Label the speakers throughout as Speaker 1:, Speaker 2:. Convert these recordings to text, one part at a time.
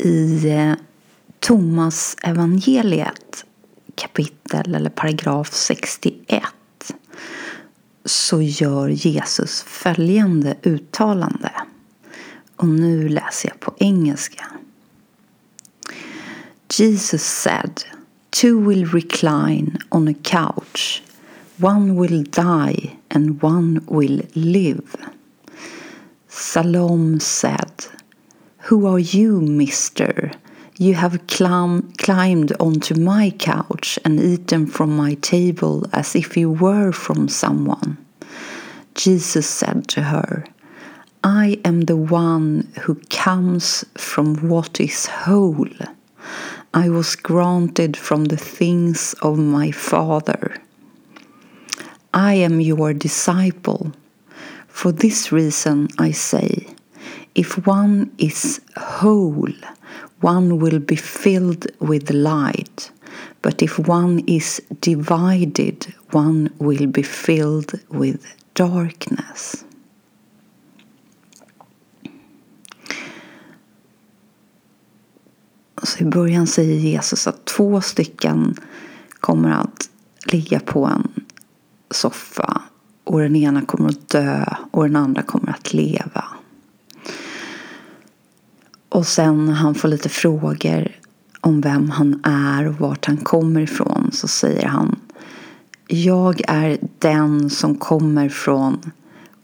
Speaker 1: i eh, Thomas evangeliet kapitel eller paragraf 61 så gör Jesus följande uttalande. Och nu läser jag på engelska. Jesus said, Two will recline on a couch. One will die and one will live. Salom said, Who are you, mister? You have clim climbed onto my couch and eaten from my table as if you were from someone. Jesus said to her, I am the one who comes from what is whole. I was granted from the things of my Father. I am your disciple. For this reason I say, if one is whole, one will be filled with light. But if one is divided, one will be filled with darkness. Så I början säger Jesus att två stycken kommer att ligga på en soffa och den ena kommer att dö och den andra kommer att leva. Och sen när han får lite frågor om vem han är och vart han kommer ifrån så säger han Jag är den som kommer från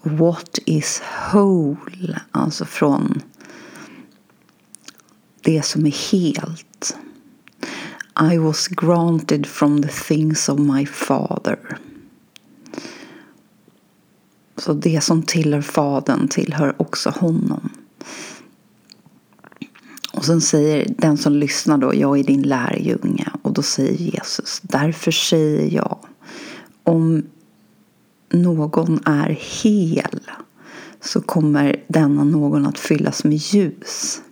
Speaker 1: What is whole? Alltså från det som är helt. I was granted from the things of my father. Så det som tillhör Fadern tillhör också honom. Och sen säger den som lyssnar då, jag är din lärjunge. Och då säger Jesus, därför säger jag, om någon är hel så kommer denna någon att fyllas med ljus.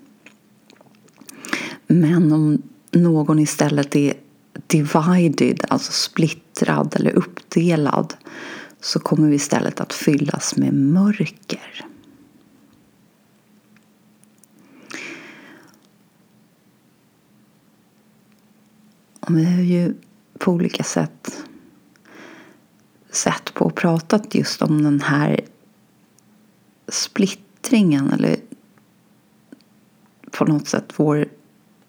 Speaker 1: Men om någon istället är divided, alltså splittrad eller uppdelad så kommer vi istället att fyllas med mörker. Och vi har ju på olika sätt sett på och pratat just om den här splittringen eller på något sätt vår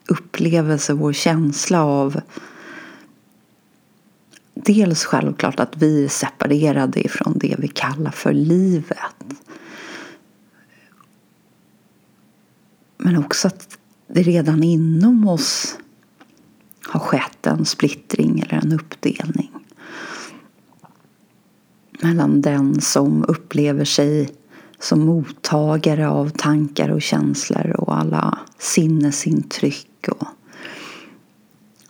Speaker 1: upplevelse, vår känsla av dels självklart att vi är separerade ifrån det vi kallar för livet. Men också att det redan inom oss har skett en splittring eller en uppdelning. Mellan den som upplever sig som mottagare av tankar och känslor och alla sinnesintryck och,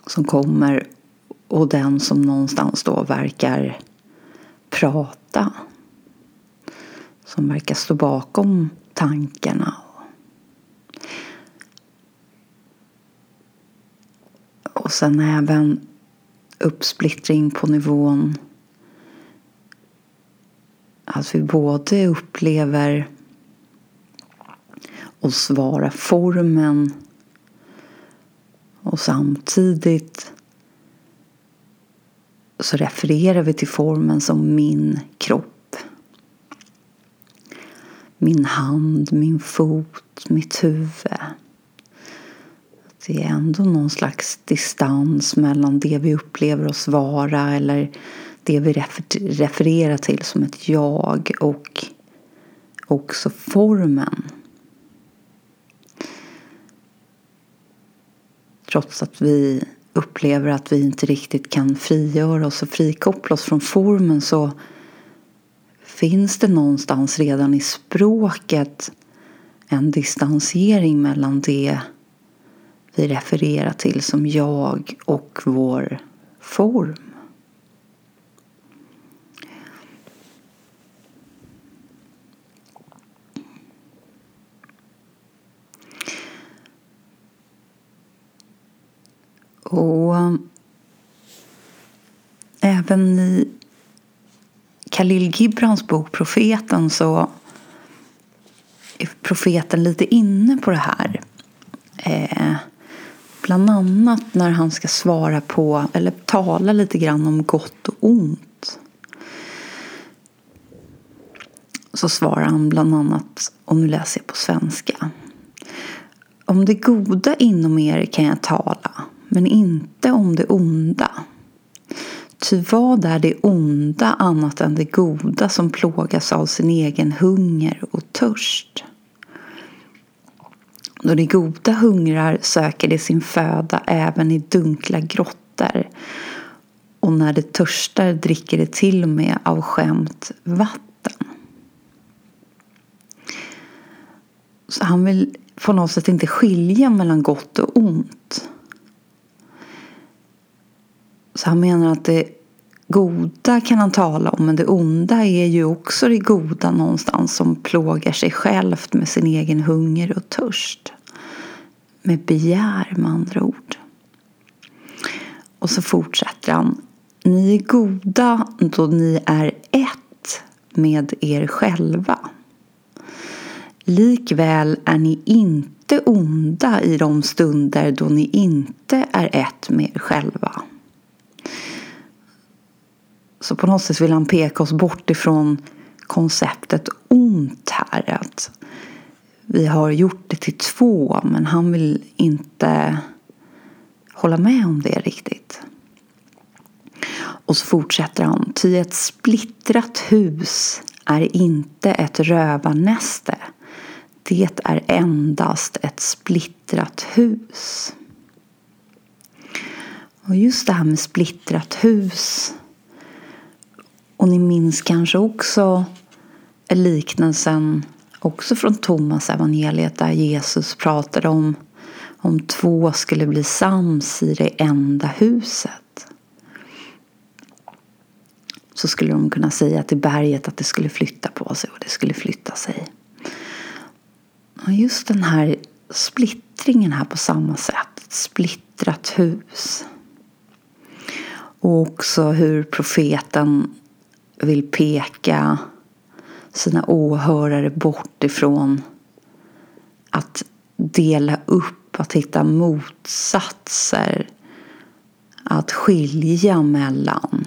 Speaker 1: som kommer och den som någonstans då verkar prata. Som verkar stå bakom tankarna. Och sen även uppsplittring på nivån att vi både upplever oss vara formen och samtidigt så refererar vi till formen som min kropp. Min hand, min fot, mitt huvud. Det är ändå någon slags distans mellan det vi upplever oss vara eller det vi refererar till som ett jag och också formen. Trots att vi upplever att vi inte riktigt kan frigöra oss och frikoppla oss från formen så finns det någonstans redan i språket en distansering mellan det vi refererar till som jag och vår form. Och även i Khalil Gibrans bok Profeten så är profeten lite inne på det här. Eh, bland annat när han ska svara på, eller tala lite grann om gott och ont. Så svarar han bland annat, och nu läser jag på svenska. Om det goda inom er kan jag tala, men inte om det onda. Ty vad är det onda annat än det goda som plågas av sin egen hunger och törst? Då det goda hungrar söker det sin föda även i dunkla grottor och när det törstar dricker det till och med av skämt vatten. Så han vill på något sätt inte skilja mellan gott och ont. Så han menar att det goda kan han tala om men det onda är ju också det goda någonstans som plågar sig självt med sin egen hunger och törst. Med begär med andra ord. Och så fortsätter han. Ni är goda då ni är ett med er själva. Likväl är ni inte onda i de stunder då ni inte är ett med er själva. Så på något sätt vill han peka oss bort ifrån konceptet ont här. Att vi har gjort det till två men han vill inte hålla med om det riktigt. Och så fortsätter han. Ty ett splittrat hus är inte ett rövarnäste. Det är endast ett splittrat hus. Och just det här med splittrat hus och ni minns kanske också liknelsen också från Thomas evangeliet där Jesus pratade om om två skulle bli sams i det enda huset. Så skulle de kunna säga till berget att det skulle flytta på sig och det skulle flytta sig. Och just den här splittringen här på samma sätt. Ett splittrat hus. Och också hur profeten vill peka sina åhörare bort ifrån att dela upp, att hitta motsatser, att skilja mellan.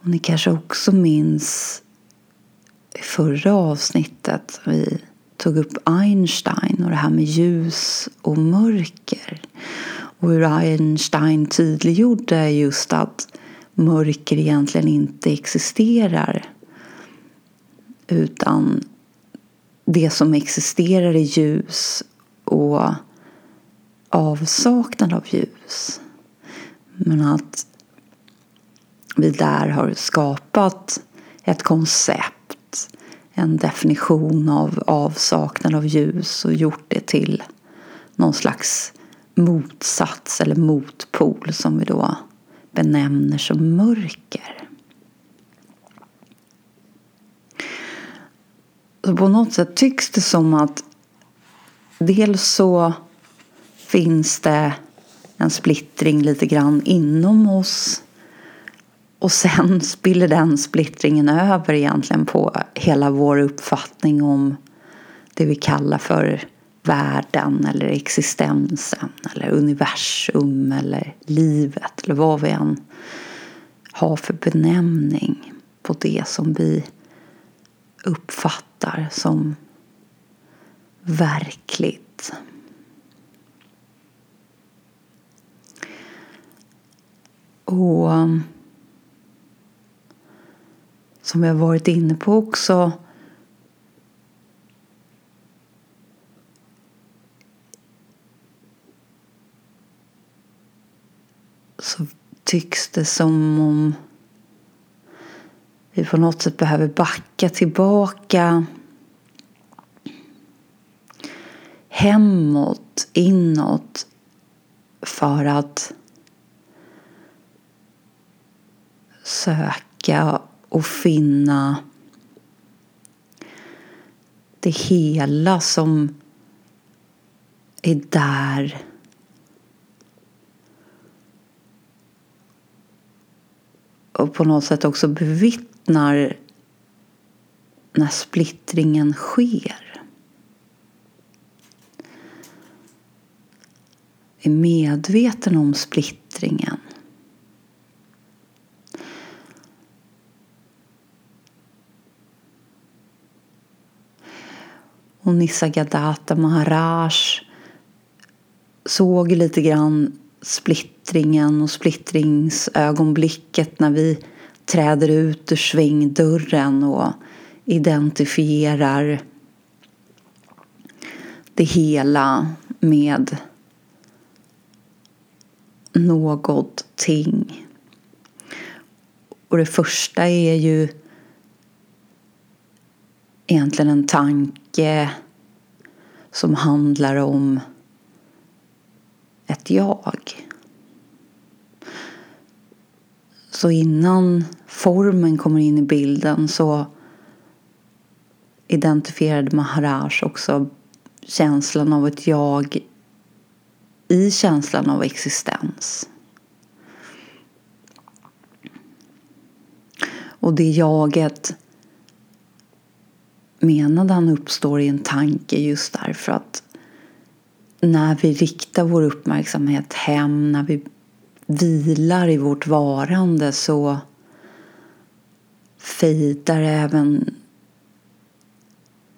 Speaker 1: Och ni kanske också minns i förra avsnittet vi tog upp Einstein och det här med ljus och mörker. Och hur Einstein tydliggjorde just att mörker egentligen inte existerar. Utan det som existerar är ljus och avsaknad av ljus. Men att vi där har skapat ett koncept, en definition av avsaknad av ljus och gjort det till någon slags motsats eller motpol som vi då benämner som mörker. Så på något sätt tycks det som att dels så finns det en splittring lite grann inom oss och sen spiller den splittringen över egentligen på hela vår uppfattning om det vi kallar för världen eller existensen eller universum eller livet eller vad vi än har för benämning på det som vi uppfattar som verkligt. Och um, som vi har varit inne på också så tycks det som om vi på något sätt behöver backa tillbaka hemåt, inåt för att söka och finna det hela som är där. och på något sätt också bevittnar när splittringen sker. Är medveten om splittringen. Och Gadata Maharaj såg lite grann splittringen och splittringsögonblicket när vi träder ut ur svängdörren och identifierar det hela med någonting. Och det första är ju egentligen en tanke som handlar om ett jag. Så innan formen kommer in i bilden så identifierade Maharaj också känslan av ett jag i känslan av existens. Och det jaget menade han uppstår i en tanke just därför att när vi riktar vår uppmärksamhet hem, när vi vilar i vårt varande så fejdar även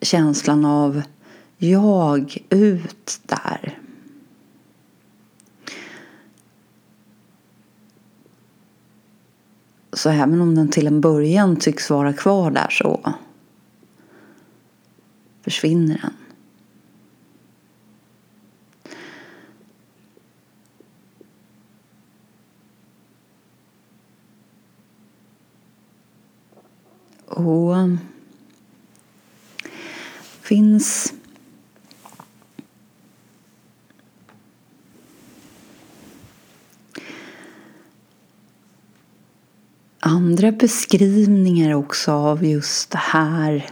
Speaker 1: känslan av jag ut där. Så även om den till en början tycks vara kvar där så försvinner den. Och finns andra beskrivningar också av just det här.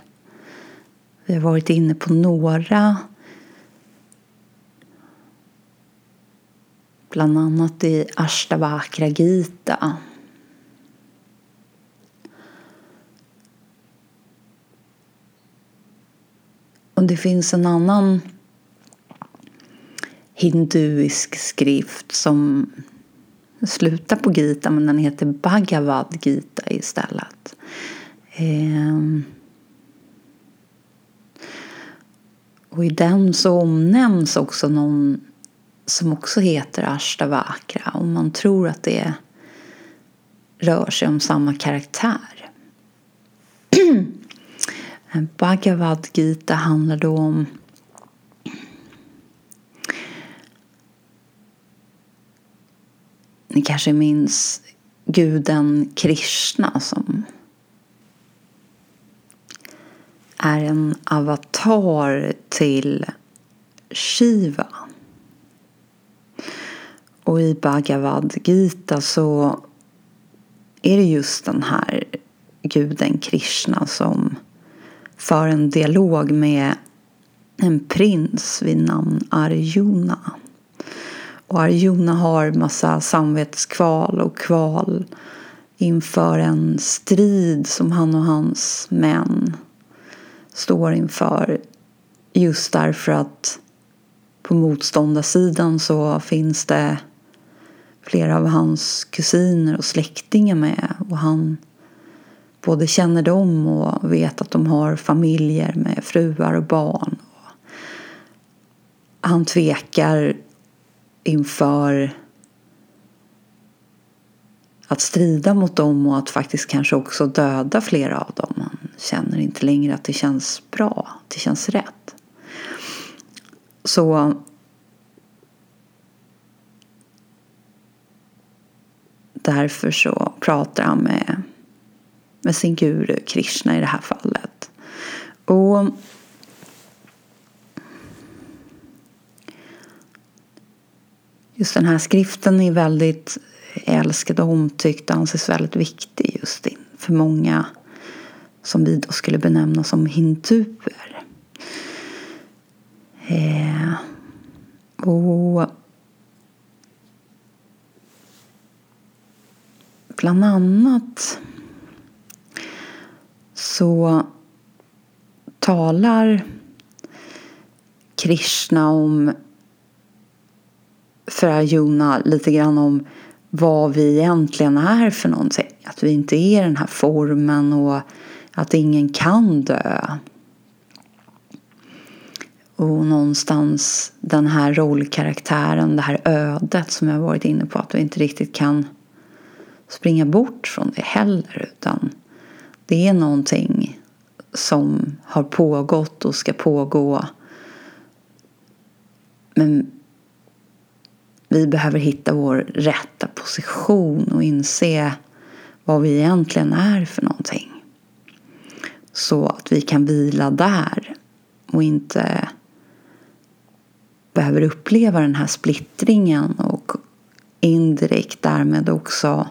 Speaker 1: Vi har varit inne på några. Bland annat i Ashtavakra Gita. Och det finns en annan hinduisk skrift som slutar på Gita men den heter Bhagavad Gita istället. Ehm. Och i den så omnämns också någon som också heter Ashtavakra och man tror att det rör sig om samma karaktär. Bhagavad Gita handlar då om Ni kanske minns guden Krishna som är en avatar till Shiva. Och i Bhagavad Gita så är det just den här guden Krishna som för en dialog med en prins vid namn Arjuna. Och Arjuna har massa samvetskval och kval inför en strid som han och hans män står inför. Just därför att på motståndarsidan så finns det flera av hans kusiner och släktingar med. Och han både känner dem och vet att de har familjer med fruar och barn. Han tvekar inför att strida mot dem och att faktiskt kanske också döda flera av dem. Han känner inte längre att det känns bra, att det känns rätt. Så därför så pratar han med, med sin guru Krishna i det här fallet. Och just den här skriften är väldigt älskad och omtyckt och anses väldigt viktig just för många som vi då skulle benämna som hinduer. Eh, och bland annat så talar Krishna om för Arjuna lite grann om vad vi egentligen är för någonting. Att vi inte är den här formen och att ingen kan dö. Och någonstans den här rollkaraktären, det här ödet som jag varit inne på, att vi inte riktigt kan springa bort från det heller. Utan det är någonting som har pågått och ska pågå. Men vi behöver hitta vår rätta position och inse vad vi egentligen är för någonting. Så att vi kan vila där och inte behöver uppleva den här splittringen och indirekt därmed också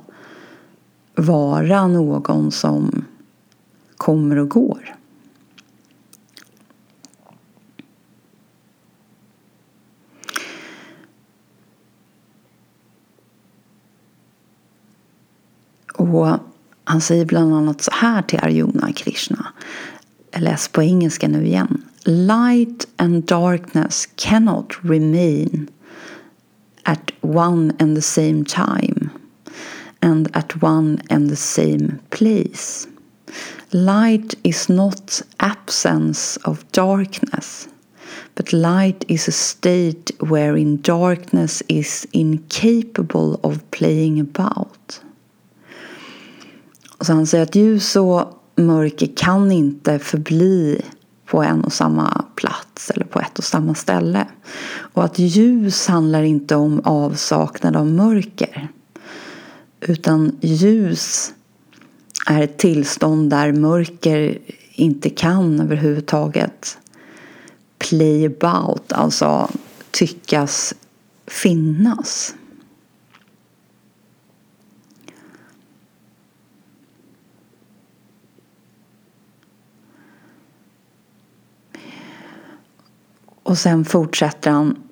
Speaker 1: vara någon som kommer och går. Och han säger bland annat så här till Arjuna Krishna. Jag läser på engelska nu igen. Light and darkness cannot remain at one and the same time and at one and the same place. Light is not absence of darkness, but light is a state wherein darkness is incapable of playing about. Så han säger att ljus och mörker kan inte förbli på en och samma plats eller på ett och samma ställe. Och att ljus handlar inte om avsaknad av mörker. Utan ljus är ett tillstånd där mörker inte kan överhuvudtaget play about, alltså tyckas finnas. Och sen fortsätter han.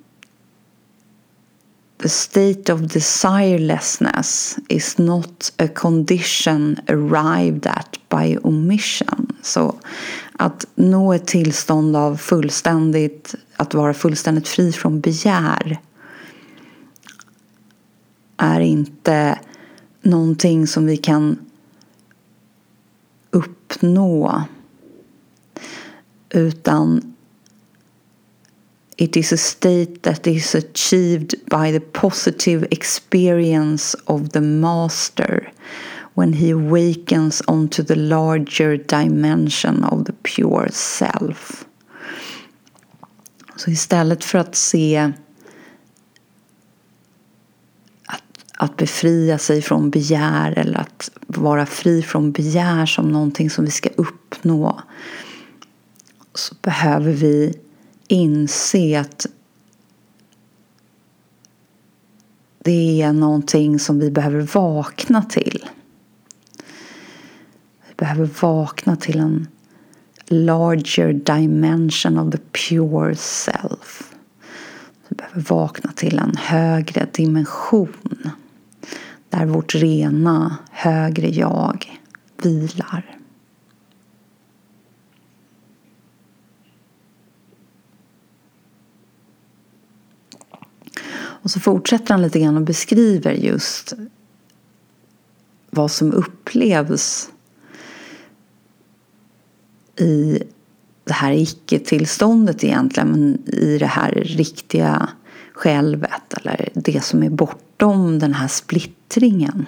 Speaker 1: The state of desirelessness is not a condition arrived at by omission. Så att nå ett tillstånd av fullständigt, att vara fullständigt fri från begär är inte någonting som vi kan uppnå utan It is a state that is achieved by the positive experience of the master when he awakens onto the larger dimension of the pure self. Så istället för att se att, att befria sig från begär eller att vara fri från begär som någonting som vi ska uppnå så behöver vi inse att det är någonting som vi behöver vakna till. Vi behöver vakna till en larger dimension of the pure self. Vi behöver vakna till en högre dimension där vårt rena högre jag vilar. Och så fortsätter han lite grann och beskriver just vad som upplevs i det här icke-tillståndet egentligen, men i det här riktiga självet eller det som är bortom den här splittringen.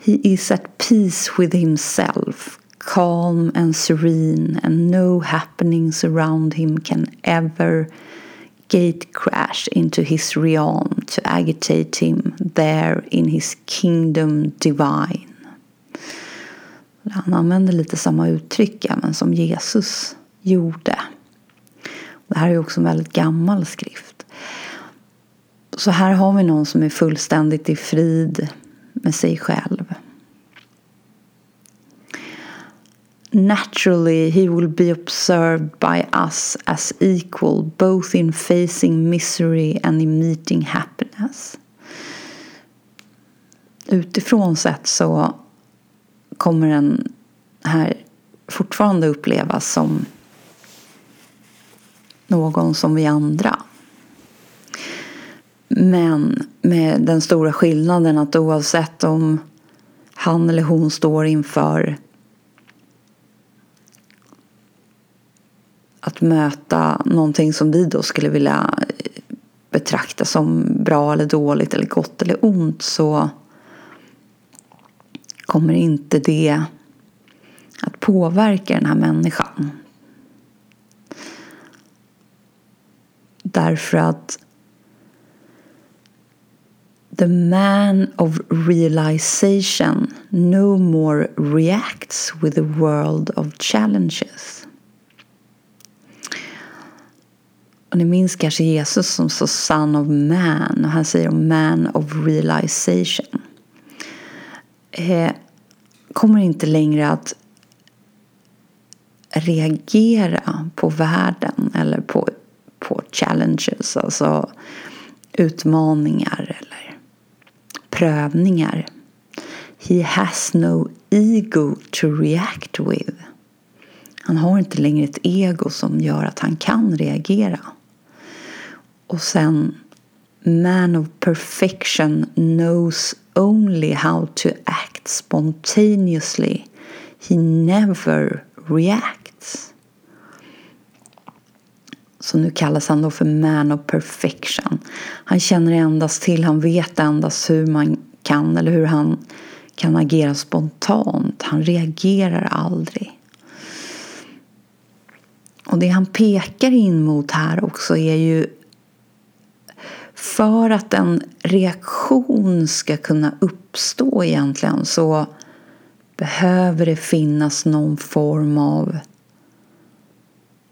Speaker 1: He is at peace with himself, calm and serene and no happenings around him can ever gate crash into his realm to agitate him there in his kingdom divine. Han använder lite samma uttryck även som Jesus gjorde. Det här är också en väldigt gammal skrift. Så här har vi någon som är fullständigt i frid med sig själv. Naturally he will be observed by us as equal both in facing misery and in meeting happiness. Utifrån sett så kommer den här fortfarande upplevas som någon som vi andra. Men med den stora skillnaden att oavsett om han eller hon står inför att möta någonting som vi då skulle vilja eh, betrakta som bra eller dåligt eller gott eller ont så kommer inte det att påverka den här människan. Därför att the man of realization no more reacts with the world of challenges. Och ni minns kanske Jesus som så son of man och han säger man of realization. Eh, kommer inte längre att reagera på världen eller på, på challenges, alltså utmaningar eller prövningar. He has no ego to react with. Han har inte längre ett ego som gör att han kan reagera. Och sen Man of perfection knows only how to act spontaneously. He never reacts. Så nu kallas han då för man of perfection. Han känner endast till, han vet endast hur man kan eller hur han kan agera spontant. Han reagerar aldrig. Och det han pekar in mot här också är ju för att en reaktion ska kunna uppstå egentligen så behöver det finnas någon form av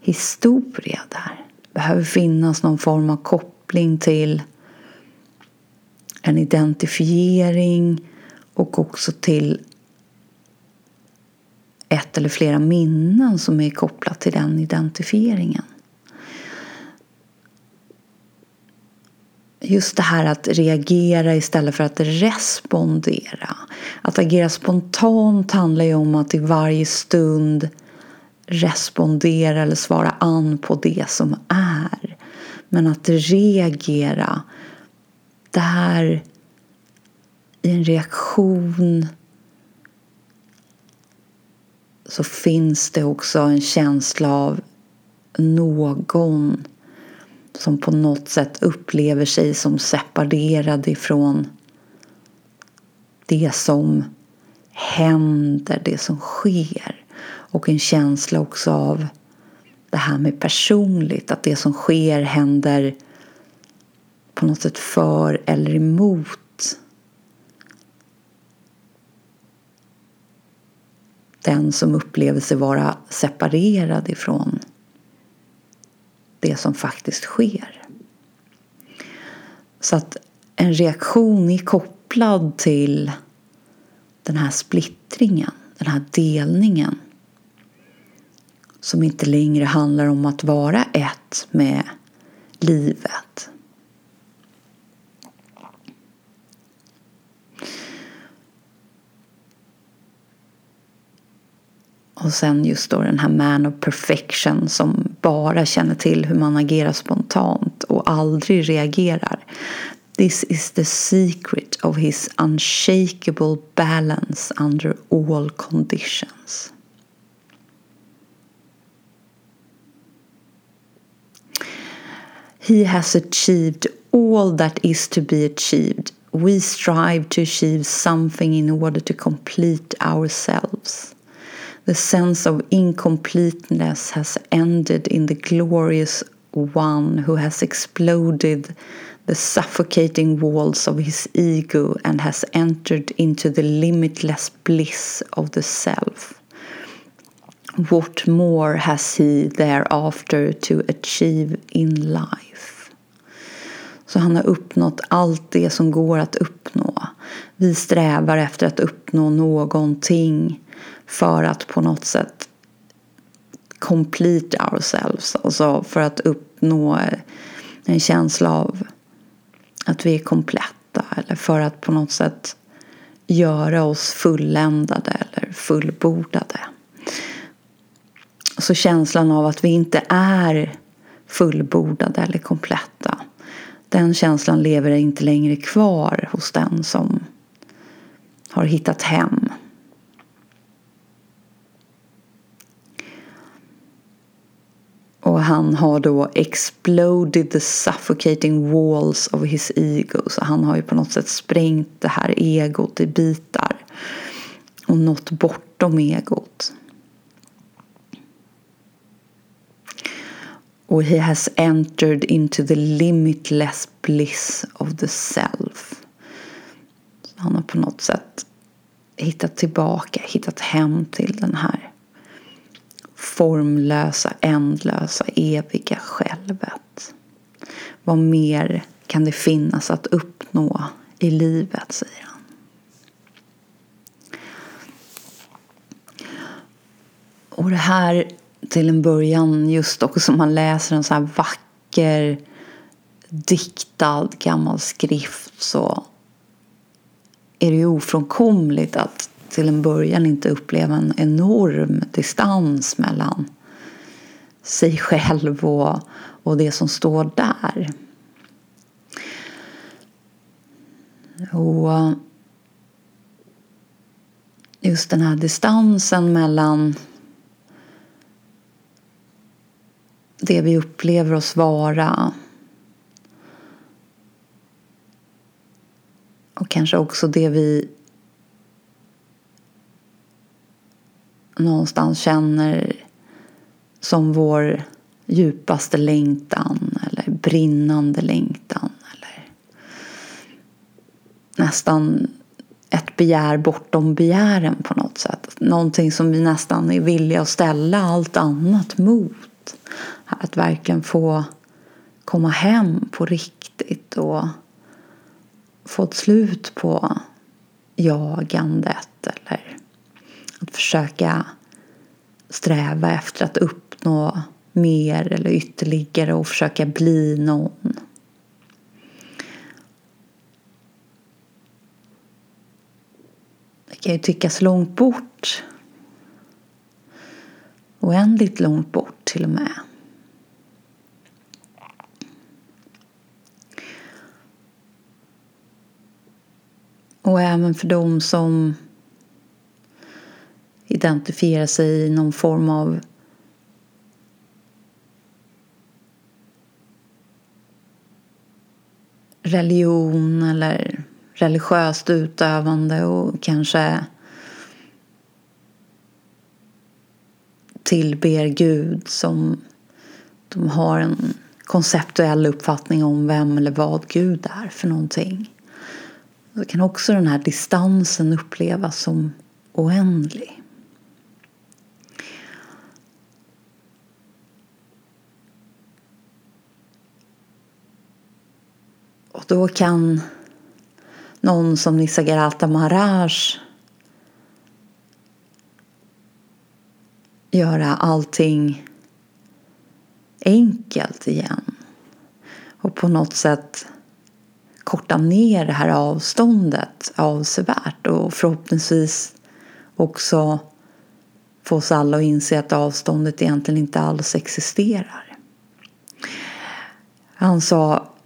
Speaker 1: historia där. Det behöver finnas någon form av koppling till en identifiering och också till ett eller flera minnen som är kopplat till den identifieringen. Just det här att reagera istället för att respondera. Att agera spontant handlar ju om att i varje stund respondera eller svara an på det som är. Men att reagera, där i en reaktion så finns det också en känsla av någon som på något sätt upplever sig som separerad ifrån det som händer, det som sker. Och en känsla också av det här med personligt, att det som sker händer på något sätt för eller emot den som upplever sig vara separerad ifrån det som faktiskt sker. Så att en reaktion är kopplad till den här splittringen, den här delningen som inte längre handlar om att vara ett med livet Och sen just då den här man of perfection som bara känner till hur man agerar spontant och aldrig reagerar. This is the secret of his unshakable balance under all conditions. He has achieved all that is to be achieved. We strive to achieve something in order to complete ourselves. The sense of incompleteness has ended in the glorious one who has exploded the suffocating walls of his ego and has entered into the limitless bliss of the self. What more has he thereafter to achieve in life? Så han har uppnått allt det som går att uppnå. Vi strävar efter att uppnå någonting för att på något sätt complete ourselves. Alltså för att uppnå en känsla av att vi är kompletta eller för att på något sätt göra oss fulländade eller fullbordade. Så känslan av att vi inte är fullbordade eller kompletta den känslan lever inte längre kvar hos den som har hittat hem. Och han har då exploded the suffocating walls of his ego. Så han har ju på något sätt sprängt det här egot i bitar. Och nått bortom egot. Och he has entered into the limitless bliss of the self. Så han har på något sätt hittat tillbaka, hittat hem till den här formlösa, ändlösa, eviga självet. Vad mer kan det finnas att uppnå i livet, säger han. Och det här till en början just också man läser en så här vacker diktad gammal skrift så är det ju ofrånkomligt att till en början inte uppleva en enorm distans mellan sig själv och, och det som står där. Och just den här distansen mellan det vi upplever oss vara och kanske också det vi någonstans känner som vår djupaste längtan eller brinnande längtan eller nästan ett begär bortom begären på något sätt. Någonting som vi nästan är villiga att ställa allt annat mot. Att verkligen få komma hem på riktigt och få ett slut på jagandet eller att försöka sträva efter att uppnå mer eller ytterligare och försöka bli någon. Det kan ju tyckas långt bort. Oändligt långt bort till och med. Och även för dem som identifierar sig i någon form av religion eller religiöst utövande och kanske tillber Gud som de har en konceptuell uppfattning om vem eller vad Gud är för någonting. Då kan också den här distansen upplevas som oändlig. Då kan någon som Nisargadatta Maharaj göra allting enkelt igen. Och på något sätt korta ner det här avståndet avsevärt och förhoppningsvis också få oss alla att inse att avståndet egentligen inte alls existerar. Han sa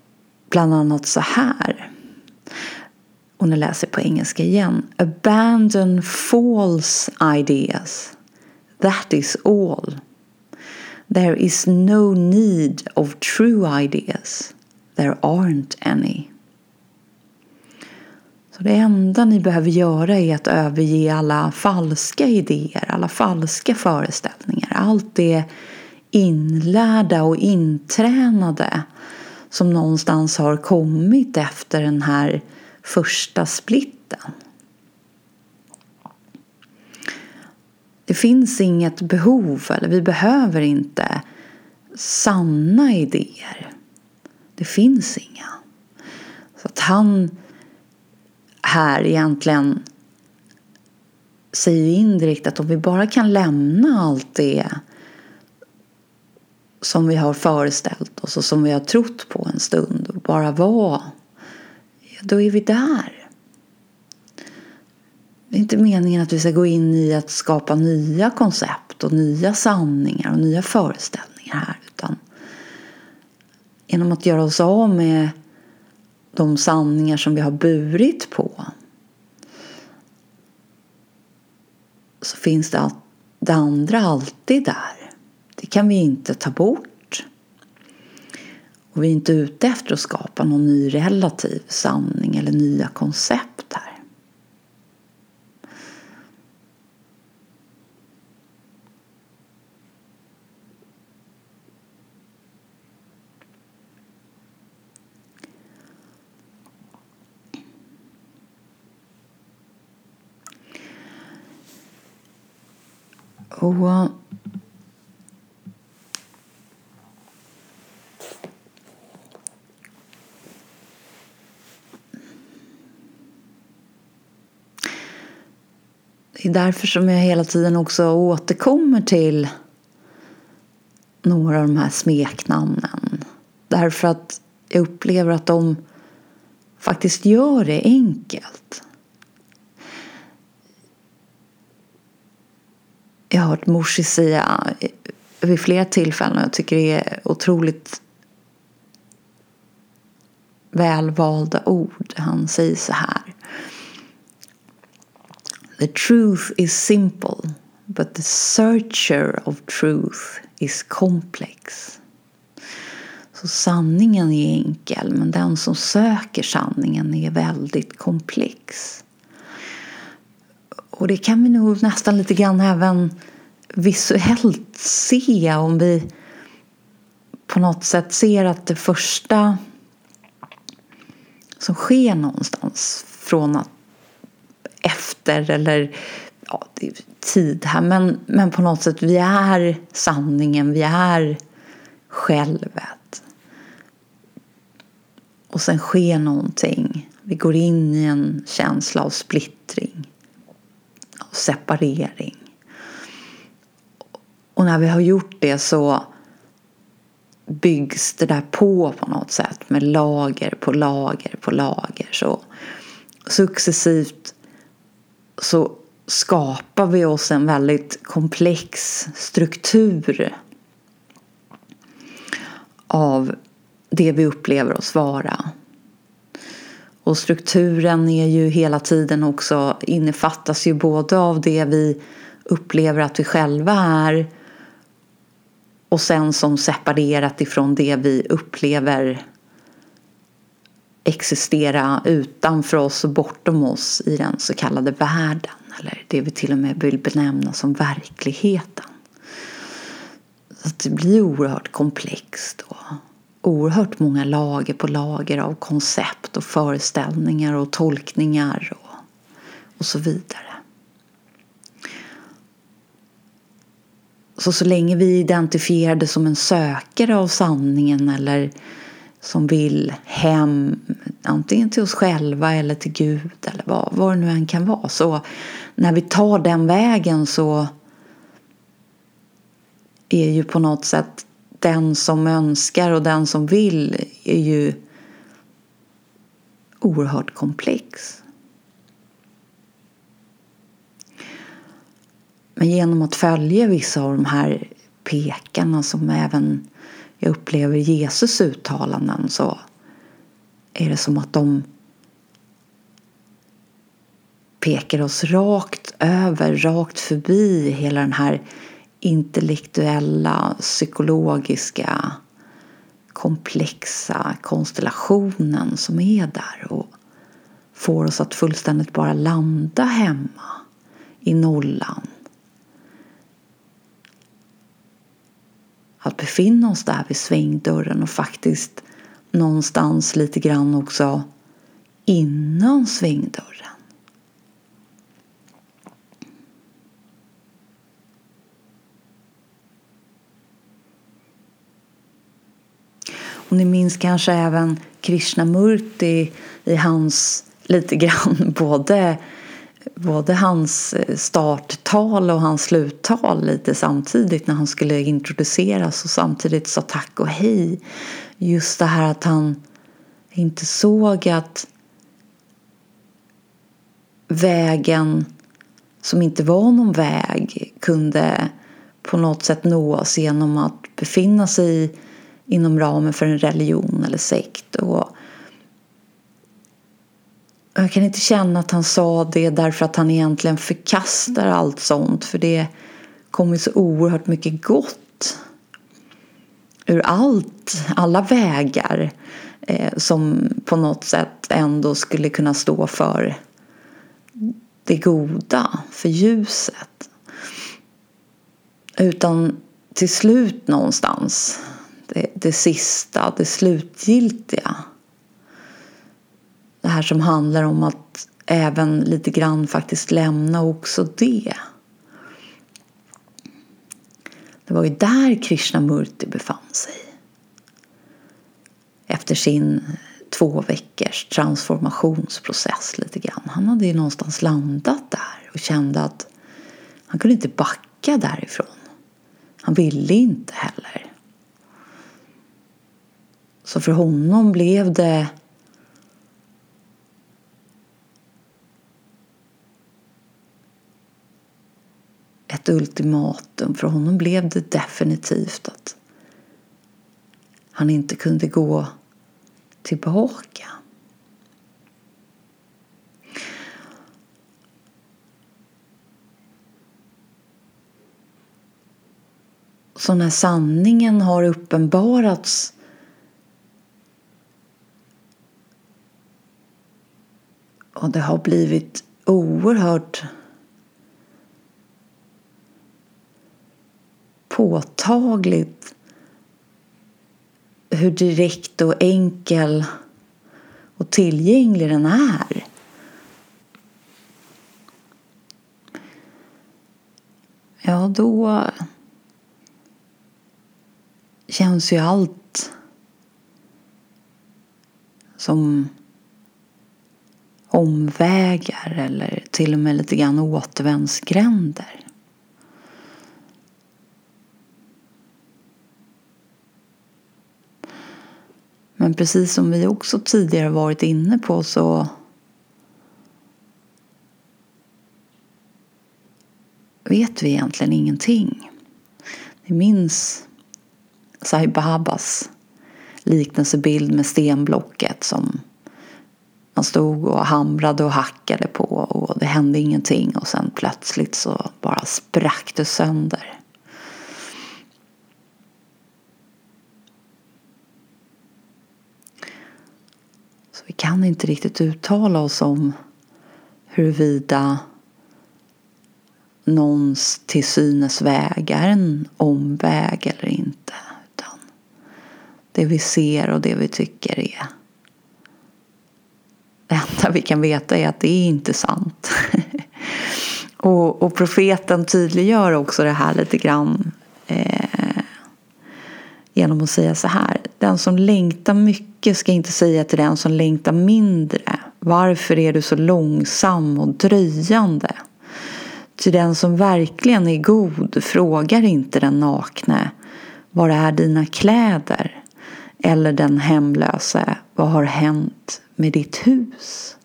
Speaker 1: bland annat så här. Och nu läser jag på engelska igen. Abandon false ideas. That is all. There is no need of true ideas. There aren't any. Så det enda ni behöver göra är att överge alla falska idéer, alla falska föreställningar. Allt det inlärda och intränade som någonstans har kommit efter den här första splitten. Det finns inget behov, eller vi behöver inte sanna idéer. Det finns inga. Så att han här egentligen säger indirekt att om vi bara kan lämna allt det som vi har föreställt oss och som vi har trott på en stund och bara vara, då är vi där. Det är inte meningen att vi ska gå in i att skapa nya koncept och nya sanningar och nya föreställningar här utan genom att göra oss av med de sanningar som vi har burit på så finns det, det andra alltid där. Det kan vi inte ta bort. Och vi är inte ute efter att skapa någon ny relativ sanning eller nya koncept här. Och Det är därför som jag hela tiden också återkommer till några av de här smeknamnen. Därför att jag upplever att de faktiskt gör det enkelt. Jag har hört Morsi säga vid flera tillfällen och jag tycker det är otroligt välvalda ord. Han säger så här. The truth is simple but the searcher of truth is complex. Så sanningen är enkel men den som söker sanningen är väldigt komplex. Och det kan vi nog nästan lite grann även visuellt se om vi på något sätt ser att det första som sker någonstans från att efter eller ja, det är tid här men, men på något sätt vi är sanningen, vi är självet. Och sen sker någonting. Vi går in i en känsla av splittring och separering. Och när vi har gjort det så byggs det där på på något sätt med lager på lager på lager. Så successivt så skapar vi oss en väldigt komplex struktur av det vi upplever oss vara. Och strukturen är ju hela tiden också innefattas ju både av det vi upplever att vi själva är och sen som separerat ifrån det vi upplever existera utanför oss och bortom oss i den så kallade världen eller det vi till och med vill benämna som verkligheten. Så det blir oerhört komplext och oerhört många lager på lager av koncept och föreställningar och tolkningar och, och så vidare. Så så länge vi är identifierade som en sökare av sanningen eller som vill hem antingen till oss själva eller till Gud eller vad, vad det nu än kan vara. Så när vi tar den vägen så är ju på något sätt den som önskar och den som vill är ju oerhört komplex. Men genom att följa vissa av de här pekarna som även jag upplever Jesus uttalanden så är det som att de pekar oss rakt över, rakt förbi hela den här intellektuella, psykologiska, komplexa konstellationen som är där och får oss att fullständigt bara landa hemma i nollan. Att befinna oss där vid svängdörren och faktiskt någonstans lite grann också innan svängdörren. Och ni minns kanske även Krishnamurti i hans lite grann både, både hans eh, starttal och hans sluttal lite samtidigt när han skulle introduceras och samtidigt sa tack och hej. Just det här att han inte såg att vägen som inte var någon väg kunde på något sätt nås genom att befinna sig inom ramen för en religion eller sekt. Och jag kan inte känna att han sa det därför att han egentligen förkastar allt sånt. För det kommer så oerhört mycket gott ur allt, alla vägar eh, som på något sätt ändå skulle kunna stå för det goda, för ljuset. Utan till slut någonstans, det, det sista, det slutgiltiga. Det här som handlar om att även lite grann faktiskt lämna också det. Det var ju där Krishnamurti befann sig. Efter sin två veckors transformationsprocess lite grann. Han hade ju någonstans landat där och kände att han kunde inte backa därifrån. Han ville inte heller. Så för honom blev det ett ultimatum. För honom blev det definitivt att han inte kunde gå tillbaka. Så när sanningen har uppenbarats och det har blivit oerhört påtagligt hur direkt och enkel och tillgänglig den är. Ja, då känns ju allt som omvägar eller till och med lite grann återvändsgränder. Men precis som vi också tidigare varit inne på så vet vi egentligen ingenting. Ni minns Sai Bahabas liknelsebild med stenblocket som man stod och hamrade och hackade på och det hände ingenting och sen plötsligt så bara sprack det sönder. Vi kan inte riktigt uttala oss om huruvida någons till synes väg är en omväg eller inte. Utan det vi ser och det vi tycker är det enda vi kan veta är att det är inte sant. och, och profeten tydliggör också det här lite grann eh, genom att säga så här. Den som längtar mycket ska inte säga till den som längtar mindre. Varför är du så långsam och dröjande? Ty den som verkligen är god frågar inte den nakne Var är dina kläder? Eller den hemlöse Vad har hänt med ditt hus?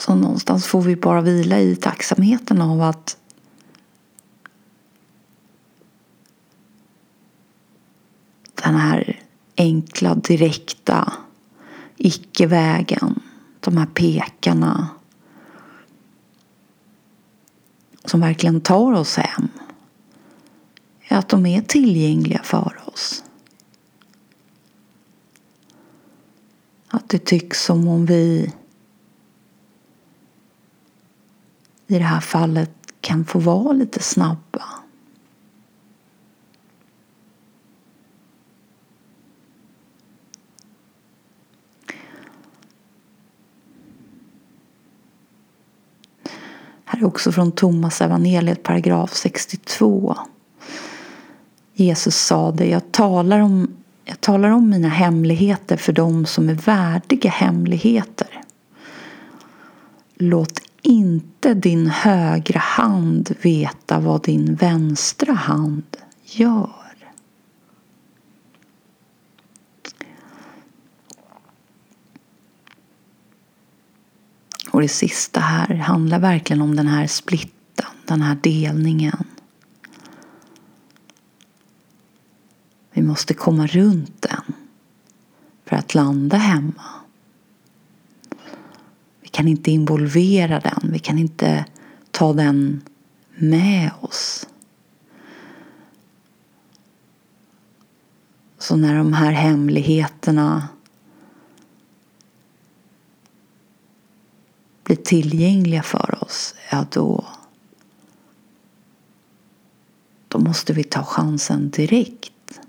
Speaker 1: Så någonstans får vi bara vila i tacksamheten av att den här enkla, direkta icke-vägen, de här pekarna som verkligen tar oss hem är att de är tillgängliga för oss. Att det tycks som om vi i det här fallet kan få vara lite snabba. Här är också från Thomas evangeliet paragraf 62. Jesus sa det, jag talar, om, jag talar om mina hemligheter för dem som är värdiga hemligheter. Låt inte din högra hand veta vad din vänstra hand gör. Och det sista här handlar verkligen om den här splitten, den här delningen. Vi måste komma runt den för att landa hemma. Vi kan inte involvera den, vi kan inte ta den med oss. Så när de här hemligheterna blir tillgängliga för oss, ja då då måste vi ta chansen direkt.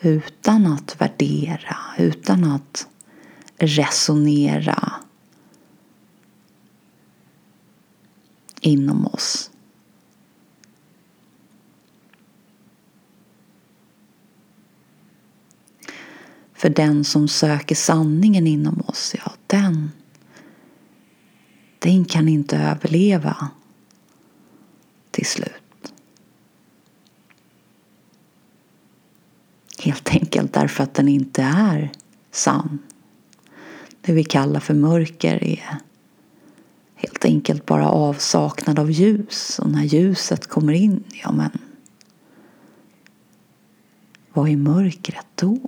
Speaker 1: Utan att värdera, utan att resonera inom oss. För den som söker sanningen inom oss, ja den, den kan inte överleva till slut. Helt enkelt därför att den inte är sann. Det vi kallar för mörker är helt enkelt bara avsaknad av ljus. Och när ljuset kommer in, ja men vad är mörkret då?